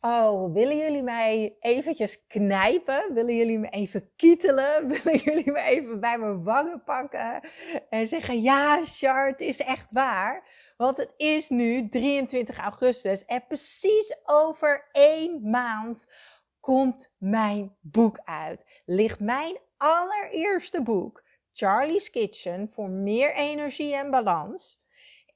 Oh, willen jullie mij eventjes knijpen? Willen jullie me even kietelen? Willen jullie me even bij mijn wangen pakken? En zeggen, ja, Char, het is echt waar. Want het is nu 23 augustus en precies over één maand komt mijn boek uit. Ligt mijn allereerste boek, Charlie's Kitchen, voor meer energie en balans,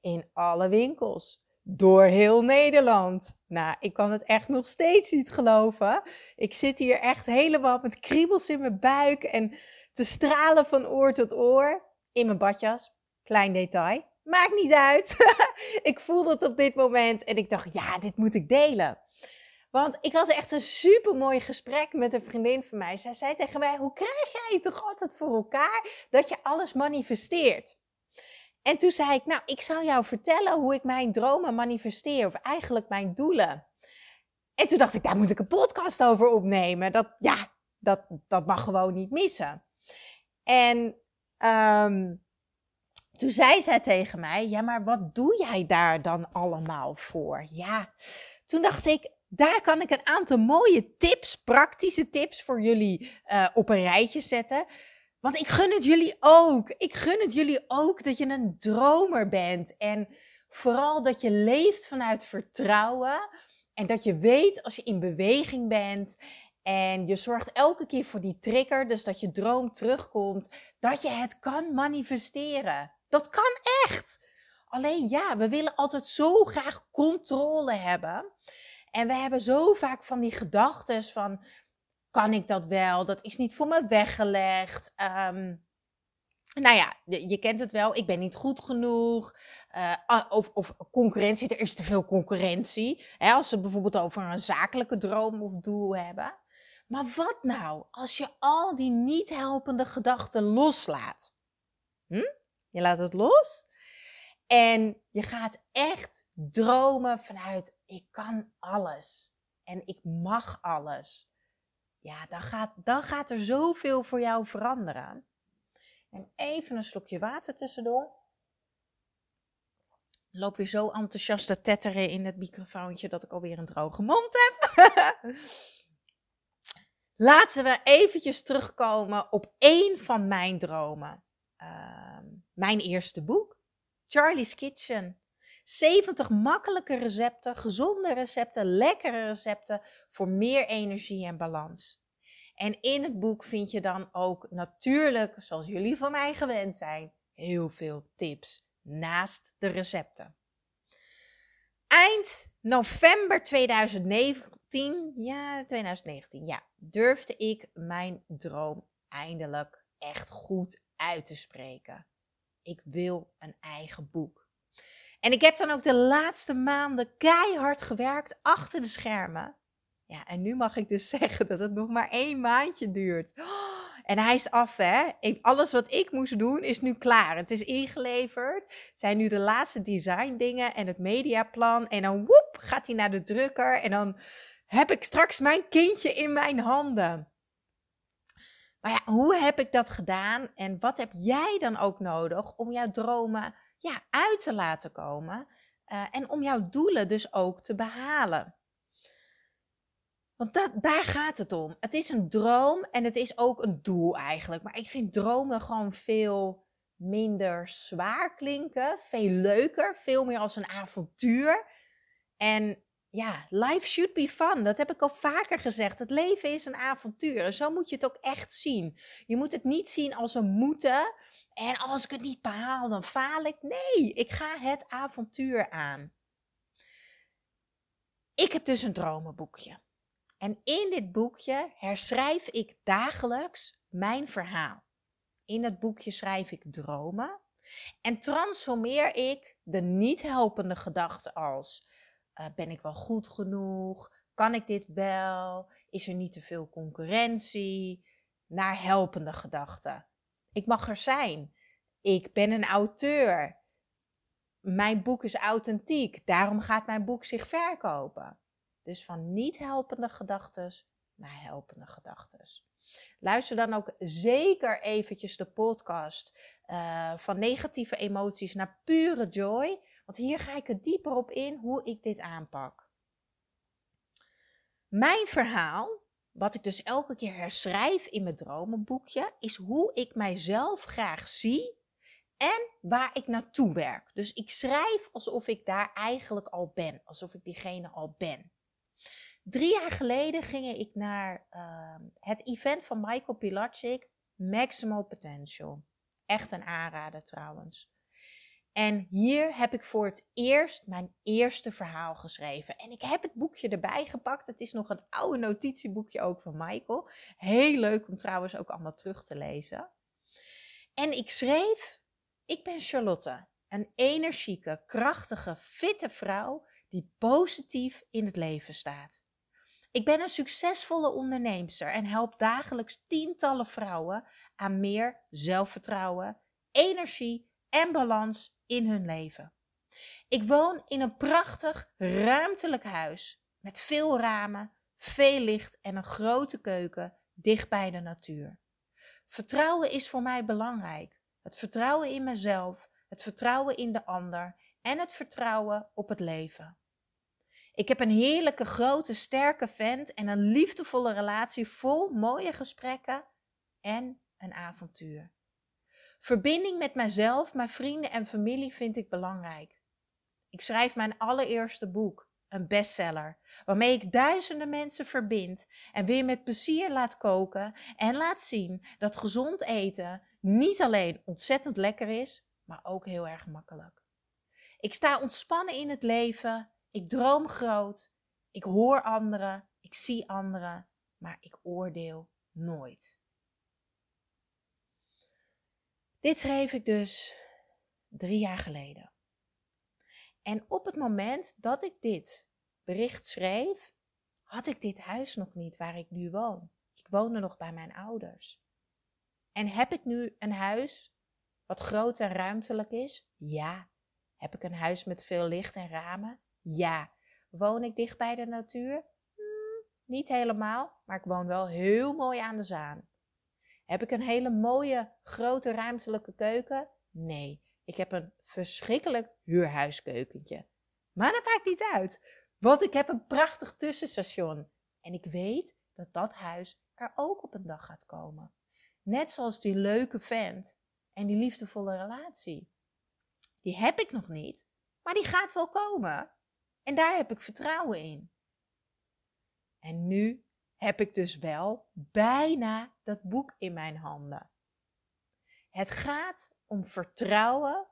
in alle winkels door heel Nederland. Nou, ik kan het echt nog steeds niet geloven. Ik zit hier echt helemaal met kriebels in mijn buik en te stralen van oor tot oor in mijn badjas. Klein detail. Maakt niet uit. ik voelde het op dit moment en ik dacht, ja, dit moet ik delen. Want ik had echt een super mooi gesprek met een vriendin van mij. Zij zei tegen mij: Hoe krijg jij het toch altijd voor elkaar dat je alles manifesteert? En toen zei ik, nou, ik zal jou vertellen hoe ik mijn dromen manifesteer, of eigenlijk mijn doelen. En toen dacht ik, daar moet ik een podcast over opnemen. Dat, ja, dat, dat mag gewoon niet missen. En um, toen zei zij tegen mij, ja, maar wat doe jij daar dan allemaal voor? Ja, toen dacht ik, daar kan ik een aantal mooie tips, praktische tips voor jullie uh, op een rijtje zetten. Want ik gun het jullie ook. Ik gun het jullie ook dat je een dromer bent. En vooral dat je leeft vanuit vertrouwen. En dat je weet als je in beweging bent. En je zorgt elke keer voor die trigger. Dus dat je droom terugkomt. Dat je het kan manifesteren. Dat kan echt. Alleen ja, we willen altijd zo graag controle hebben. En we hebben zo vaak van die gedachten van kan ik dat wel? Dat is niet voor me weggelegd. Um, nou ja, je, kent het wel. Ik ben niet goed genoeg. Uh, of, of, concurrentie, er is te veel concurrentie. Hè, als ze bijvoorbeeld over een zakelijke droom of doel hebben. Maar wat nou als je al die niet helpende gedachten loslaat? Hm? Je laat het los. En je gaat echt dromen vanuit ik kan alles. En ik mag alles ja, dan gaat, dan gaat er zoveel voor jou veranderen. En even een slokje water tussendoor. Loop weer zo enthousiast te tetteren in het microfoontje dat ik alweer een droge mond heb. Laten we eventjes terugkomen op één van mijn dromen. Uh, mijn eerste boek, Charlie's Kitchen. 70 makkelijke recepten, gezonde recepten, lekkere recepten voor meer energie en balans. En in het boek vind je dan ook natuurlijk, zoals jullie van mij gewend zijn, heel veel tips naast de recepten. Eind november 2019, ja, 2019, ja, durfde ik mijn droom eindelijk echt goed uit te spreken. Ik wil een eigen boek. En ik heb dan ook de laatste maanden keihard gewerkt achter de schermen. Ja, en nu mag ik dus zeggen dat het nog maar één maandje duurt. en hij is af, hè? alles wat ik moest doen is nu klaar. Het is ingeleverd. Het zijn nu de laatste design dingen en het mediaplan. En dan woep, gaat hij naar de drukker. En dan heb ik straks mijn kindje in mijn handen. Maar ja, hoe heb ik dat gedaan? En wat heb jij dan ook nodig om jouw dromen ja, uit te laten komen. Uh, en om jouw doelen dus ook te behalen. Want dat, daar gaat het om. Het is een droom en het is ook een doel eigenlijk. Maar ik vind dromen gewoon veel minder zwaar klinken. Veel leuker, veel meer als een avontuur. En ja, life should be fun. Dat heb ik al vaker gezegd. Het leven is een avontuur. En zo moet je het ook echt zien. Je moet het niet zien als een moeten. En als ik het niet behaal, dan faal ik. Nee, ik ga het avontuur aan. Ik heb dus een dromenboekje. En in dit boekje herschrijf ik dagelijks mijn verhaal. In het boekje schrijf ik dromen. En transformeer ik de niet helpende gedachten als: uh, ben ik wel goed genoeg? Kan ik dit wel? Is er niet te veel concurrentie? Naar helpende gedachten. Ik mag er zijn. Ik ben een auteur. Mijn boek is authentiek. Daarom gaat mijn boek zich verkopen. Dus van niet helpende gedachten naar helpende gedachten. Luister dan ook zeker eventjes de podcast uh, van negatieve emoties naar pure joy. Want hier ga ik er dieper op in hoe ik dit aanpak. Mijn verhaal, wat ik dus elke keer herschrijf in mijn dromenboekje, is hoe ik mijzelf graag zie en waar ik naartoe werk. Dus ik schrijf alsof ik daar eigenlijk al ben, alsof ik diegene al ben. Drie jaar geleden ging ik naar uh, het event van Michael Pilacic, Maximal Potential. Echt een aanrader trouwens. En hier heb ik voor het eerst mijn eerste verhaal geschreven. En ik heb het boekje erbij gepakt. Het is nog een oude notitieboekje ook van Michael. Heel leuk om trouwens ook allemaal terug te lezen. En ik schreef: Ik ben Charlotte, een energieke, krachtige, fitte vrouw die positief in het leven staat. Ik ben een succesvolle onderneemster en help dagelijks tientallen vrouwen aan meer zelfvertrouwen, energie en balans in hun leven. Ik woon in een prachtig, ruimtelijk huis met veel ramen, veel licht en een grote keuken dicht bij de natuur. Vertrouwen is voor mij belangrijk. Het vertrouwen in mezelf, het vertrouwen in de ander en het vertrouwen op het leven. Ik heb een heerlijke, grote, sterke vent en een liefdevolle relatie vol mooie gesprekken en een avontuur. Verbinding met mijzelf, mijn vrienden en familie vind ik belangrijk. Ik schrijf mijn allereerste boek, een bestseller, waarmee ik duizenden mensen verbind en weer met plezier laat koken en laat zien dat gezond eten niet alleen ontzettend lekker is, maar ook heel erg makkelijk. Ik sta ontspannen in het leven ik droom groot, ik hoor anderen, ik zie anderen, maar ik oordeel nooit. Dit schreef ik dus drie jaar geleden. En op het moment dat ik dit bericht schreef, had ik dit huis nog niet waar ik nu woon. Ik woonde nog bij mijn ouders. En heb ik nu een huis wat groot en ruimtelijk is? Ja. Heb ik een huis met veel licht en ramen? Ja. Woon ik dicht bij de natuur? Hmm, niet helemaal, maar ik woon wel heel mooi aan de Zaan. Heb ik een hele mooie, grote ruimtelijke keuken? Nee, ik heb een verschrikkelijk huurhuiskeukentje. Maar dat maakt niet uit, want ik heb een prachtig tussenstation. En ik weet dat dat huis er ook op een dag gaat komen. Net zoals die leuke vent en die liefdevolle relatie. Die heb ik nog niet, maar die gaat wel komen. En daar heb ik vertrouwen in. En nu heb ik dus wel bijna dat boek in mijn handen. Het gaat om vertrouwen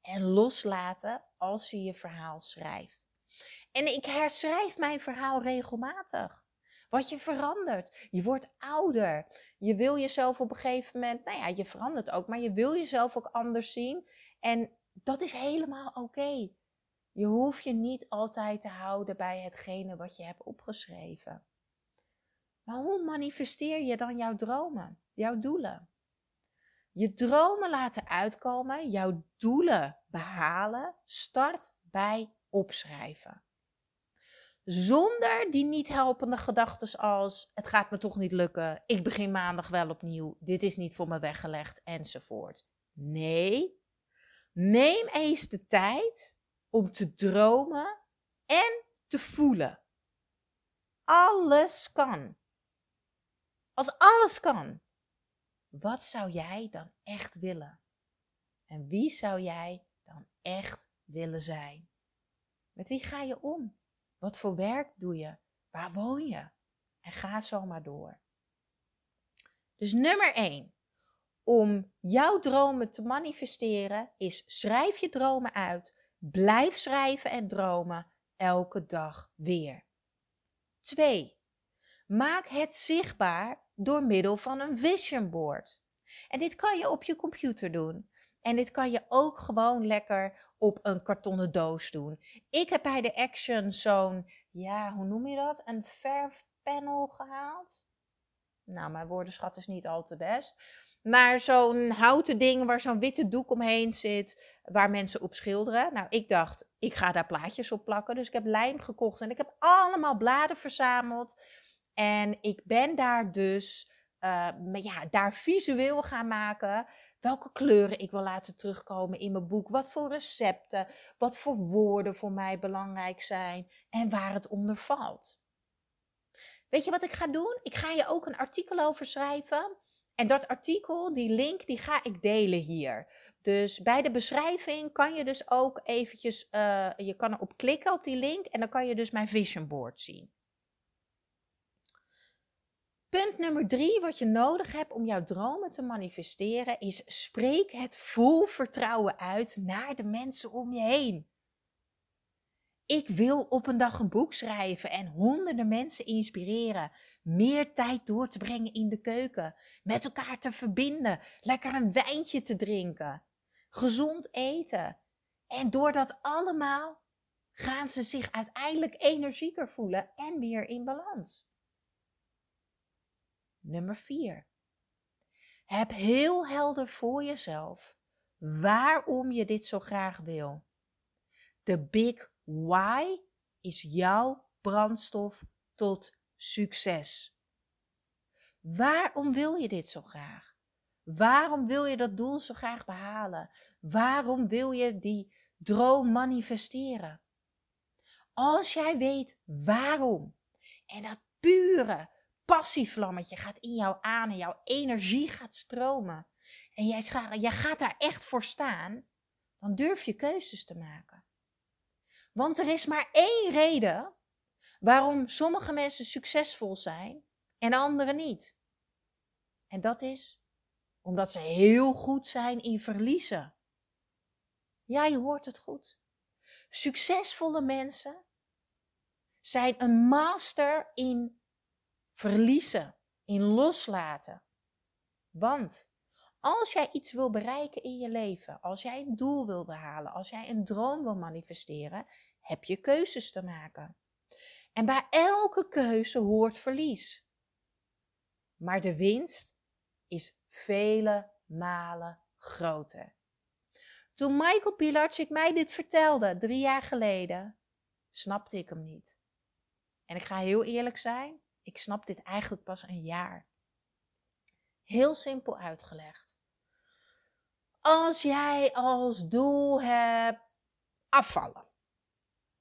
en loslaten als je je verhaal schrijft. En ik herschrijf mijn verhaal regelmatig. Wat je verandert. Je wordt ouder. Je wil jezelf op een gegeven moment, nou ja, je verandert ook, maar je wil jezelf ook anders zien. En dat is helemaal oké. Je hoeft je niet altijd te houden bij hetgene wat je hebt opgeschreven. Maar hoe manifesteer je dan jouw dromen, jouw doelen? Je dromen laten uitkomen, jouw doelen behalen, start bij opschrijven. Zonder die niet helpende gedachten als: het gaat me toch niet lukken, ik begin maandag wel opnieuw, dit is niet voor me weggelegd enzovoort. Nee, neem eens de tijd om te dromen en te voelen. Alles kan. Als alles kan, wat zou jij dan echt willen? En wie zou jij dan echt willen zijn? Met wie ga je om? Wat voor werk doe je? Waar woon je? En ga zo maar door. Dus nummer 1. Om jouw dromen te manifesteren is schrijf je dromen uit Blijf schrijven en dromen elke dag weer. 2. Maak het zichtbaar door middel van een vision board. En dit kan je op je computer doen. En dit kan je ook gewoon lekker op een kartonnen doos doen. Ik heb bij de Action zo'n, ja, hoe noem je dat? Een verfpanel gehaald. Nou, mijn woordenschat is niet al te best. Maar zo'n houten ding waar zo'n witte doek omheen zit, waar mensen op schilderen. Nou, ik dacht, ik ga daar plaatjes op plakken. Dus ik heb lijm gekocht en ik heb allemaal bladen verzameld. En ik ben daar dus uh, ja, daar visueel gaan maken. Welke kleuren ik wil laten terugkomen in mijn boek. Wat voor recepten, wat voor woorden voor mij belangrijk zijn en waar het onder valt. Weet je wat ik ga doen? Ik ga je ook een artikel over schrijven. En dat artikel, die link, die ga ik delen hier. Dus bij de beschrijving kan je dus ook eventjes, uh, je kan erop klikken op die link en dan kan je dus mijn vision board zien. Punt nummer drie, wat je nodig hebt om jouw dromen te manifesteren, is spreek het vol vertrouwen uit naar de mensen om je heen. Ik wil op een dag een boek schrijven en honderden mensen inspireren. Meer tijd door te brengen in de keuken. Met elkaar te verbinden. Lekker een wijntje te drinken. Gezond eten. En door dat allemaal gaan ze zich uiteindelijk energieker voelen en meer in balans. Nummer 4. Heb heel helder voor jezelf waarom je dit zo graag wil. De big why is jouw brandstof tot succes. Waarom wil je dit zo graag? Waarom wil je dat doel zo graag behalen? Waarom wil je die droom manifesteren? Als jij weet waarom en dat pure, passievlammetje gaat in jou aan en jouw energie gaat stromen. En jij, jij gaat daar echt voor staan, dan durf je keuzes te maken. Want er is maar één reden waarom sommige mensen succesvol zijn en anderen niet. En dat is omdat ze heel goed zijn in verliezen. Ja, je hoort het goed. Succesvolle mensen zijn een master in verliezen, in loslaten. Want als jij iets wil bereiken in je leven, als jij een doel wil behalen, als jij een droom wil manifesteren, heb je keuzes te maken. En bij elke keuze hoort verlies. Maar de winst is vele malen groter. Toen Michael Pilarczyk mij dit vertelde, drie jaar geleden, snapte ik hem niet. En ik ga heel eerlijk zijn, ik snap dit eigenlijk pas een jaar. Heel simpel uitgelegd. Als jij als doel hebt afvallen,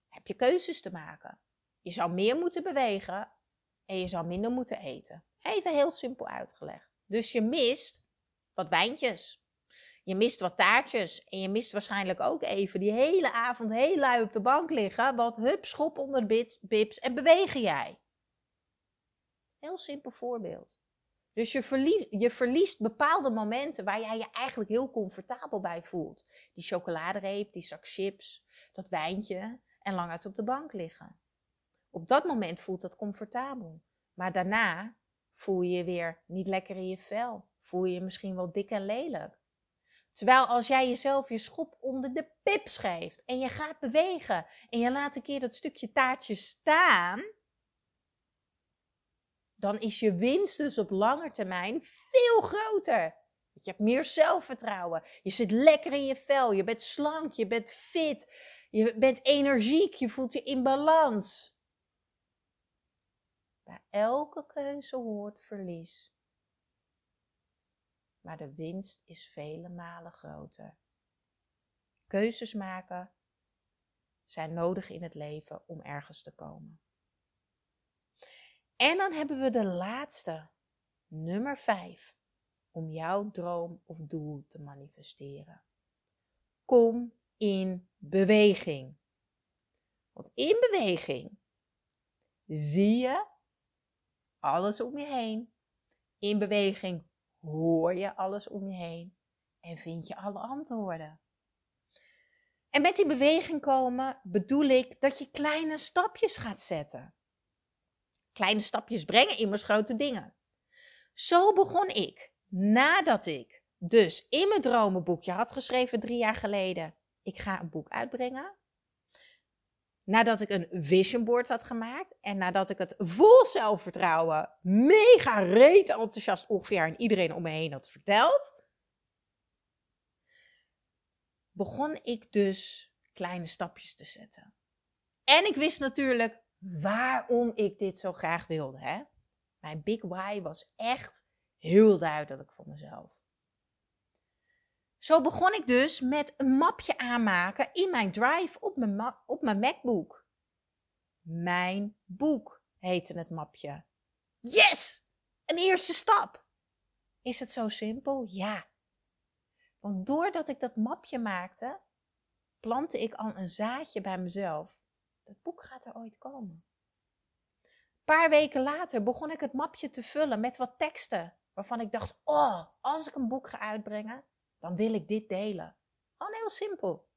heb je keuzes te maken. Je zou meer moeten bewegen en je zou minder moeten eten. Even heel simpel uitgelegd. Dus je mist wat wijntjes. Je mist wat taartjes. En je mist waarschijnlijk ook even die hele avond heel lui op de bank liggen. Want hup, schop onder de bips en bewegen jij. Heel simpel voorbeeld. Dus je, verliest, je verliest bepaalde momenten waar jij je eigenlijk heel comfortabel bij voelt. Die chocoladereep, die zak chips, dat wijntje en lang uit op de bank liggen. Op dat moment voelt dat comfortabel. Maar daarna voel je je weer niet lekker in je vel. Voel je je misschien wel dik en lelijk. Terwijl als jij jezelf je schop onder de pips geeft en je gaat bewegen en je laat een keer dat stukje taartje staan, dan is je winst dus op lange termijn veel groter. Je hebt meer zelfvertrouwen. Je zit lekker in je vel. Je bent slank. Je bent fit. Je bent energiek. Je voelt je in balans. Bij elke keuze hoort verlies. Maar de winst is vele malen groter. Keuzes maken zijn nodig in het leven om ergens te komen. En dan hebben we de laatste, nummer 5, om jouw droom of doel te manifesteren. Kom in beweging. Want in beweging zie je alles om je heen. In beweging hoor je alles om je heen en vind je alle antwoorden. En met die beweging komen bedoel ik dat je kleine stapjes gaat zetten. Kleine stapjes brengen immers grote dingen. Zo begon ik nadat ik dus in mijn dromenboekje had geschreven drie jaar geleden, ik ga een boek uitbrengen. Nadat ik een vision board had gemaakt en nadat ik het vol zelfvertrouwen, mega reet enthousiast ongeveer aan iedereen om me heen had verteld, begon ik dus kleine stapjes te zetten. En ik wist natuurlijk waarom ik dit zo graag wilde. Hè? Mijn big why was echt heel duidelijk voor mezelf. Zo begon ik dus met een mapje aanmaken in mijn drive op mijn, op mijn MacBook. Mijn boek heette het mapje. Yes! Een eerste stap. Is het zo simpel? Ja. Want doordat ik dat mapje maakte, plantte ik al een zaadje bij mezelf. Dat boek gaat er ooit komen. Een paar weken later begon ik het mapje te vullen met wat teksten. Waarvan ik dacht, oh, als ik een boek ga uitbrengen, dan wil ik dit delen. Gewoon heel simpel.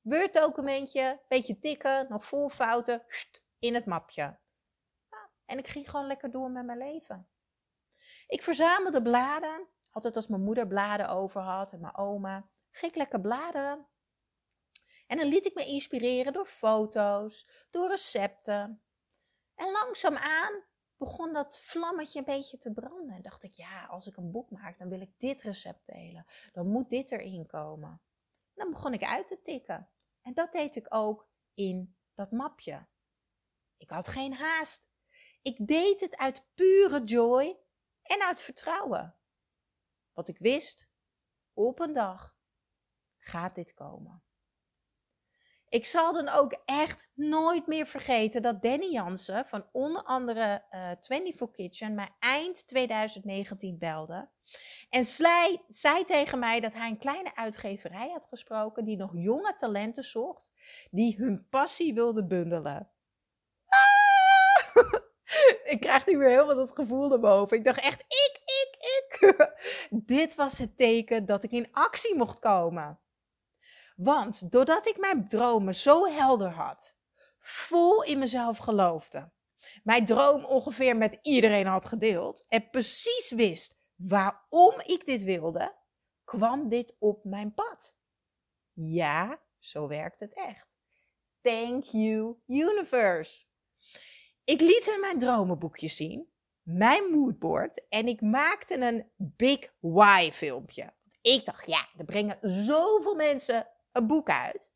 Word documentje, beetje tikken, nog vol fouten, in het mapje. en ik ging gewoon lekker door met mijn leven. Ik verzamelde bladen, altijd als mijn moeder bladen over had en mijn oma, ging ik lekker bladeren. En dan liet ik me inspireren door foto's, door recepten. En langzaamaan begon dat vlammetje een beetje te branden. En dacht ik, ja, als ik een boek maak, dan wil ik dit recept delen. Dan moet dit erin komen. En dan begon ik uit te tikken. En dat deed ik ook in dat mapje. Ik had geen haast. Ik deed het uit pure joy en uit vertrouwen. Wat ik wist, op een dag gaat dit komen. Ik zal dan ook echt nooit meer vergeten dat Danny Jansen van onder andere uh, eh, 24 Kitchen mij eind 2019 belde. En zei tegen mij dat hij een kleine uitgeverij had gesproken die nog jonge talenten zocht, die hun passie wilde bundelen. Ah! ik krijg nu weer helemaal dat gevoel erboven. Ik dacht echt, ik, ik, ik. Dit was het teken dat ik in actie mocht komen. Want doordat ik mijn dromen zo helder had, vol in mezelf geloofde, mijn droom ongeveer met iedereen had gedeeld en precies wist waarom ik dit wilde, kwam dit op mijn pad. Ja, zo werkt het echt. Thank you, universe. Ik liet hun mijn dromenboekje zien, mijn moodboard en ik maakte een Big Why filmpje. Ik dacht, ja, er brengen zoveel mensen een boek uit.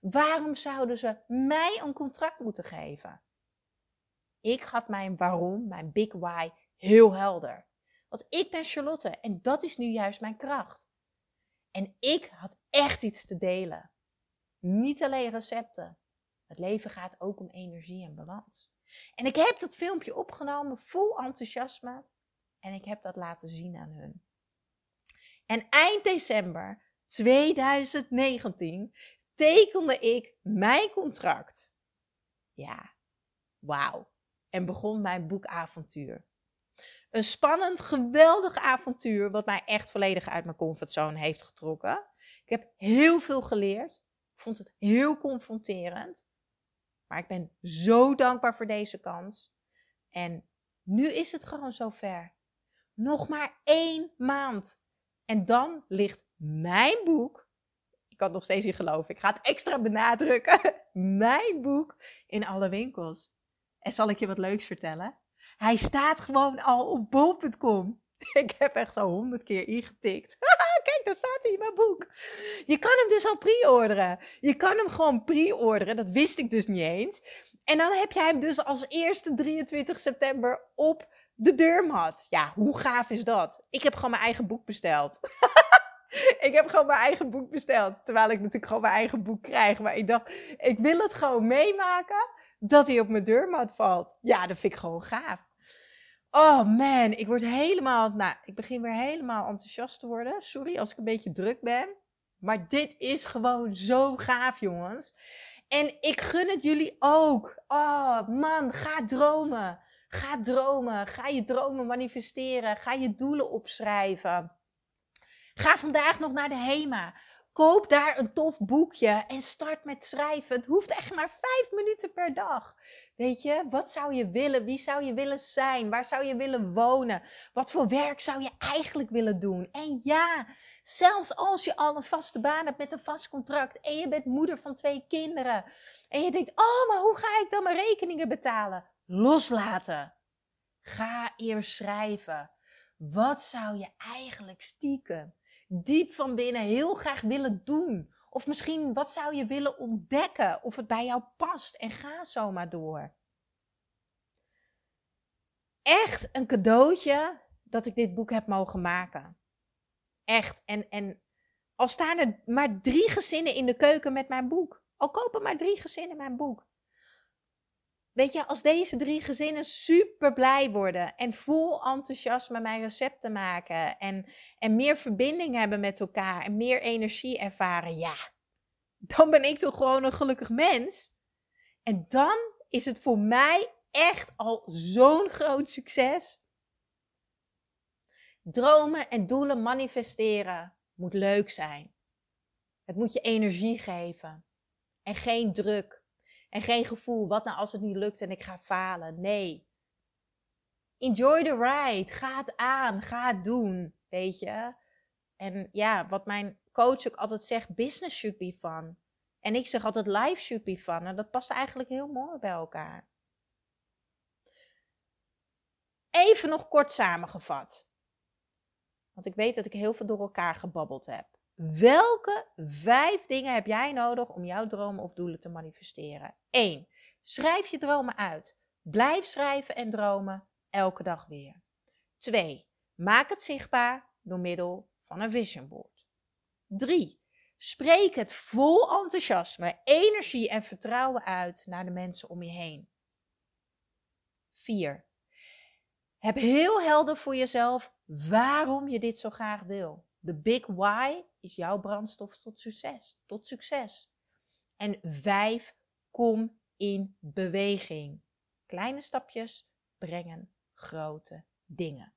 Waarom zouden ze mij een contract moeten geven? Ik had mijn waarom, mijn big why, heel helder. Want ik ben Charlotte en dat is nu juist mijn kracht. En ik had echt iets te delen. Niet alleen recepten. Het leven gaat ook om energie en balans. En ik heb dat filmpje opgenomen vol enthousiasme en ik heb dat laten zien aan hun. En eind december 2019 tekende ik mijn contract. Ja, wauw. En begon mijn boekavontuur. Een spannend, geweldig avontuur, wat mij echt volledig uit mijn comfortzone heeft getrokken. Ik heb heel veel geleerd. Ik vond het heel confronterend. Maar ik ben zo dankbaar voor deze kans. En nu is het gewoon zover. Nog maar één maand. En dan ligt mijn boek, ik kan het nog steeds niet geloven, ik ga het extra benadrukken, mijn boek in alle winkels. En zal ik je wat leuks vertellen? Hij staat gewoon al op bol.com. Ik heb echt al honderd keer ingetikt. Kijk, daar staat hij in mijn boek. Je kan hem dus al pre-orderen. Je kan hem gewoon pre-orderen. Dat wist ik dus niet eens. En dan heb jij hem dus als eerste 23 september op de deurmat. Ja, hoe gaaf is dat? Ik heb gewoon mijn eigen boek besteld. ik heb gewoon mijn eigen boek besteld. Terwijl ik natuurlijk gewoon mijn eigen boek krijg. Maar ik dacht, ik wil het gewoon meemaken dat hij op mijn deurmat valt. Ja, dat vind ik gewoon gaaf. Oh man, ik word helemaal, nou, ik begin weer helemaal enthousiast te worden. Sorry als ik een beetje druk ben. Maar dit is gewoon zo gaaf, jongens. En ik gun het jullie ook. Oh man, ga dromen. Ga dromen. Ga je dromen manifesteren. Ga je doelen opschrijven. Ga vandaag nog naar de HEMA. Koop daar een tof boekje en start met schrijven. Het hoeft echt maar vijf minuten per dag. Weet je, wat zou je willen? Wie zou je willen zijn? Waar zou je willen wonen? Wat voor werk zou je eigenlijk willen doen? En ja, zelfs als je al een vaste baan hebt met een vast contract en je bent moeder van twee kinderen en je denkt, oh, maar hoe ga ik dan mijn rekeningen betalen? Loslaten. Ga eerst schrijven. Wat zou je eigenlijk stiekem, diep van binnen heel graag willen doen? Of misschien wat zou je willen ontdekken? Of het bij jou past en ga zomaar door. Echt een cadeautje dat ik dit boek heb mogen maken. Echt. En, en al staan er maar drie gezinnen in de keuken met mijn boek. Al kopen maar drie gezinnen mijn boek. Weet je, als deze drie gezinnen super blij worden en vol enthousiasme mijn recepten maken en, en meer verbinding hebben met elkaar en meer energie ervaren, ja, dan ben ik toch gewoon een gelukkig mens. En dan is het voor mij echt al zo'n groot succes. Dromen en doelen manifesteren moet leuk zijn. Het moet je energie geven en geen druk. En geen gevoel, wat nou als het niet lukt en ik ga falen. Nee. Enjoy the ride. Ga het aan. Ga het doen. Weet je. En ja, wat mijn coach ook altijd zegt, business should be fun. En ik zeg altijd life should be fun. En dat past eigenlijk heel mooi bij elkaar. Even nog kort samengevat. Want ik weet dat ik heel veel door elkaar gebabbeld heb. Welke vijf dingen heb jij nodig om jouw dromen of doelen te manifesteren? 1. Schrijf je dromen uit. Blijf schrijven en dromen elke dag weer. 2. Maak het zichtbaar door middel van een vision board. 3. Spreek het vol enthousiasme, energie en vertrouwen uit naar de mensen om je heen. 4. Heb heel helder voor jezelf waarom je dit zo graag wil. De big why is jouw brandstof tot succes. Tot succes. En vijf, kom in beweging. Kleine stapjes brengen grote dingen.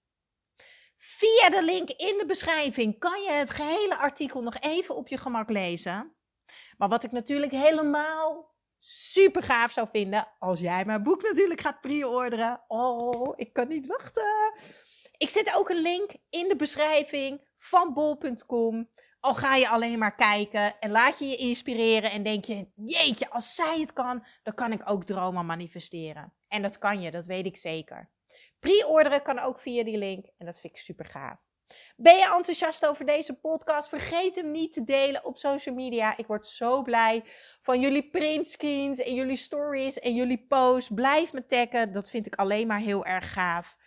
Via de link in de beschrijving kan je het gehele artikel nog even op je gemak lezen. Maar wat ik natuurlijk helemaal super gaaf zou vinden, als jij mijn boek natuurlijk gaat pre-orderen. Oh, ik kan niet wachten. Ik zet ook een link in de beschrijving van bol.com. Al ga je alleen maar kijken en laat je je inspireren en denk je, jeetje, als zij het kan, dan kan ik ook dromen manifesteren. En dat kan je, dat weet ik zeker. Pre-orderen kan ook via die link en dat vind ik super gaaf. Ben je enthousiast over deze podcast? Vergeet hem niet te delen op social media. Ik word zo blij van jullie printscreens en jullie stories en jullie posts. Blijf me taggen, dat vind ik alleen maar heel erg gaaf.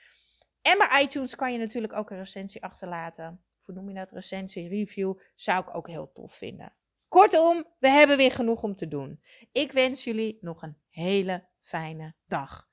En bij iTunes kan je natuurlijk ook een recensie achterlaten. Hoe noem je dat? Recensie, review. Zou ik ook heel tof vinden. Kortom, we hebben weer genoeg om te doen. Ik wens jullie nog een hele fijne dag.